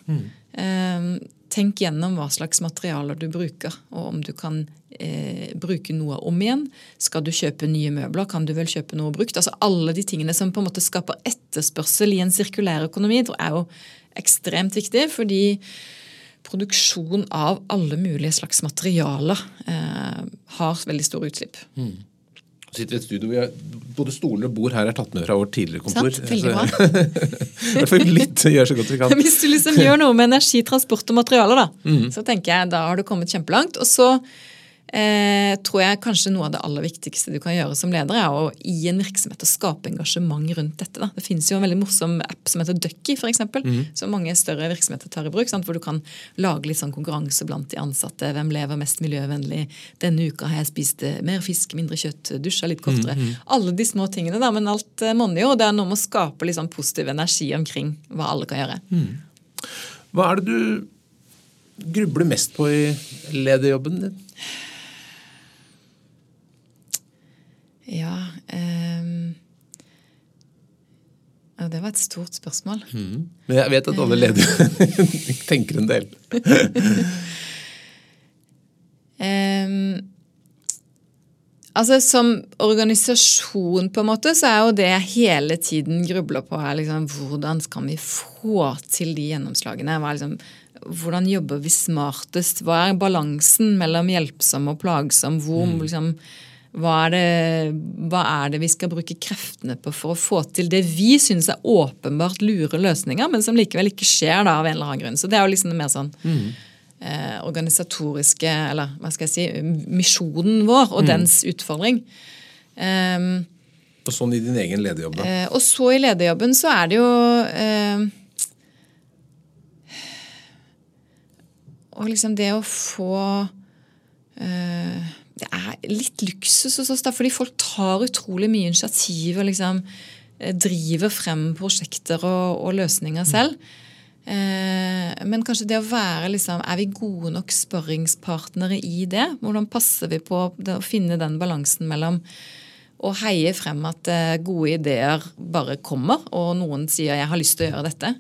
Eh, tenk gjennom hva slags materialer du bruker, og om du kan eh, bruke noe om igjen. Skal du kjøpe nye møbler, kan du vel kjøpe noe brukt? Altså Alle de tingene som på en måte skaper etterspørsel i en sirkulær økonomi, er jo ekstremt viktig. fordi produksjon av alle mulige slags materialer eh, har veldig store utslipp. Så sitter vi i et studio, vi har, Både stoler og bord her er tatt med fra vårt tidligere kontor. Sant? Veldig bra. Litt gjør så godt vi kan. Hvis du liksom gjør noe med energi, transport og materialer, da, så tenker jeg da har du kommet kjempelangt. Og så eh, tror jeg kanskje noe av det aller viktigste du kan gjøre som leder, er å i en virksomhet å skape engasjement rundt dette. Da. Det finnes jo en veldig morsom app som heter Ducky, f.eks., eksempel, som mange større virksomheter tar i bruk. Sant? Hvor du kan lage litt sånn konkurranse blant de ansatte. Hvem lever mest miljøvennlig? Denne uka har jeg spist mer fisk, mindre kjøtt, dusja litt kortere. Alle de små tingene, da, men alt eh, monner jo. Det er noe med å skape litt sånn positiv energi omkring hva alle kan gjøre. Hva er det du grubler mest på i lederjobben din? Ja um ja, Det var et stort spørsmål. Men jeg vet at alle ledere tenker en del. um, altså Som organisasjon på en måte, så er jo det jeg hele tiden grubler på, er liksom hvordan skal vi få til de gjennomslagene? Er liksom, hvordan jobber vi smartest? Hva er balansen mellom hjelpsom og plagsom? Hvor, liksom, hva er, det, hva er det vi skal bruke kreftene på for å få til det vi syns er åpenbart lure løsninger, men som likevel ikke skjer da av en eller annen grunn. Så det er jo liksom det mer sånn eh, organisatoriske Eller hva skal jeg si Misjonen vår og dens utfordring. Um, Og sånn i din egen lederjobb, da. Eh, og så i lederjobben så er det jo eh, Og liksom det å få eh, Det er litt luksus hos oss, da, fordi folk tar utrolig mye initiativ og liksom eh, driver frem prosjekter og, og løsninger selv. Eh, men kanskje det å være liksom Er vi gode nok sparringspartnere i det? Hvordan passer vi på det, å finne den balansen mellom å heie frem at eh, gode ideer bare kommer, og noen sier 'jeg har lyst til å gjøre dette',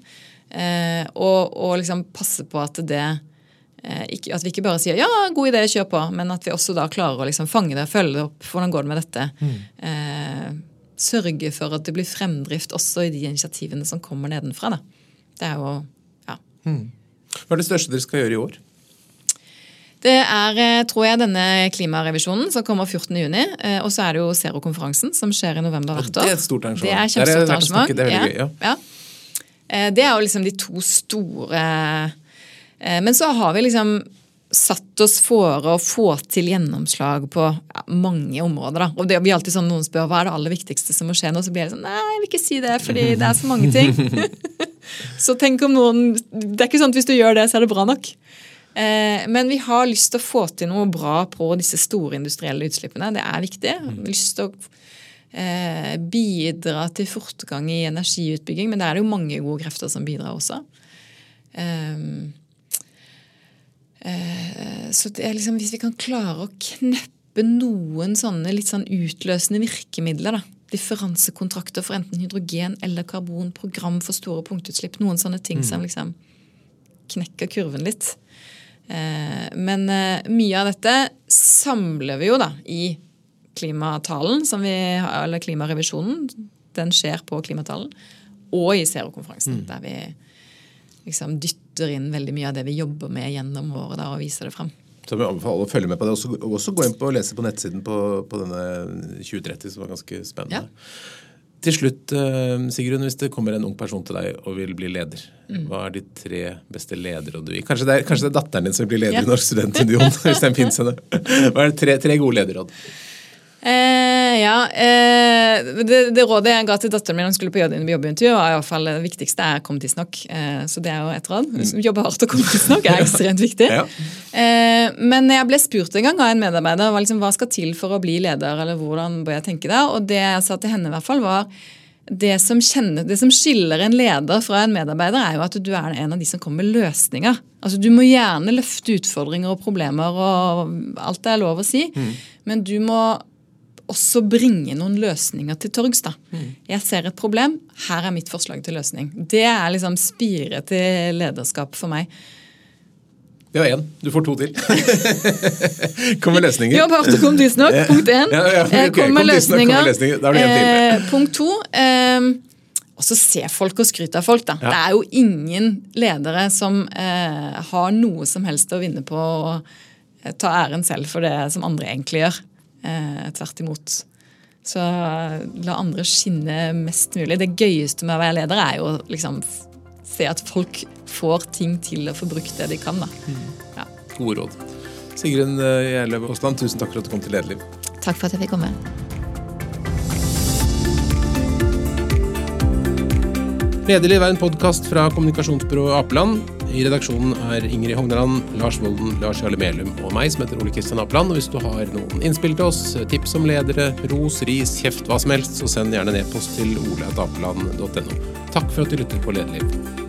eh, og, og liksom passe på at det eh, ikke, At vi ikke bare sier 'ja, god idé, kjør på', men at vi også da klarer å liksom fange det, følge det opp. Hvordan går det med dette? Eh, sørge for at det blir fremdrift også i de initiativene som kommer nedenfra. Da. Det er jo ja. Hva er det største dere skal gjøre i år? Det er, eh, tror jeg, denne klimarevisjonen som kommer 14.6. Eh, og så er det jo Zero-konferansen som skjer i november hvert år. det er et stort arrangement. Det er kjempestort arrangement. Det er, det er, det er veldig gøy, ja. Eh, Det er jo liksom de to store eh, Men så har vi liksom satt oss for å få til gjennomslag på ja, mange områder. Da. Og det blir alltid sånn Noen spør hva er det aller viktigste som må skje nå, så blir det sånn Nei, jeg vil ikke si det, fordi det er så mange ting. så tenk om noen Det er ikke sånn at hvis du gjør det, så er det bra nok. Eh, Men vi har lyst til å få til noe bra på disse store industrielle utslippene. Det er viktig. Vi har lyst til å eh, bidra til fortgang i energiutbygging, men det er det jo mange gode krefter som bidrar også. Eh, så det er liksom, hvis vi kan klare å kneppe noen sånne litt sånn utløsende virkemidler, da. Differansekontrakter for enten hydrogen eller karbon, program for store punktutslipp, noen sånne ting som liksom knekker kurven litt. Eh, men eh, mye av dette samler vi jo da i klimatalen, som vi, har- eller klimarevisjonen. Den skjer på klimatalen. Og i Zero-konferansen, der vi liksom dytter inn veldig mye av det vi jobber med gjennom året da, og viser det frem. Så vi anbefaler å følge med på det. Også, også gå inn på og lese på nettsiden på, på denne 2030, som var ganske spennende. Til slutt, eh, Sigrun, hvis det kommer en ung person til deg og vil bli leder, Mm. hva er de tre beste ledere du gir? Kanskje det er, kanskje det er datteren din som blir leder Ja. i Norsk studentunion? hvis den finnes henne. Hva er det tre, tre gode lederråd? Eh, ja, eh, det, det rådet jeg ga til datteren min hun skulle på jobb- jobbintervju, var i hvert fall det viktigste er kom tidsnok. Eh, så det er jo et råd. Jobbe hardt og komme tidsnok er ekstremt viktig. Ja. Eh, men jeg ble spurt en gang av en medarbeider hva, liksom, hva skal til for å bli leder, eller hvordan bør jeg tenke det? Og det jeg sa til henne, i hvert fall, var det som, kjenner, det som skiller en leder fra en medarbeider, er jo at du er en av de som kommer med løsninger. Altså, du må gjerne løfte utfordringer og problemer, og alt det er lov å si, men du må også bringe noen løsninger til torgs. da. Jeg ser et problem, her er mitt forslag til løsning. Det er liksom spiret til lederskap for meg. Det var én. Du får to til. Kom med løsninger. Jobb hardt og kom tidsnok. Punkt én. Ja, ja, ok, Eh, Kom med tidsnok, kom med løsninger. løsninger. Da har du en til. Eh, punkt to. Eh, og så ser folk og skryte av folk, da. Ja. Det er jo ingen ledere som eh, har noe som helst å vinne på å eh, ta æren selv for det som andre egentlig gjør. Eh, tvert imot. Så eh, la andre skinne mest mulig. Det gøyeste med å være leder er jo å liksom se at folk får ting til å få brukt det de kan. da. Ja. Gode råd. Sigrun eh, Gjerløv Aasland, tusen takk for at du kom til Lederliv. Takk for at jeg fikk komme. Lederliv er en podkast fra kommunikasjonsbyrået Apeland. I redaksjonen er Ingrid Hogneland, Lars Volden, Lars Jarle Melum og meg, som heter Ole Kristian Apland. Og hvis du har noen innspill til oss, tips om ledere, ros, ris, kjeft, hva som helst, så send gjerne en e-post til oleatapeland.no. Takk for at du lytter på Lederliv.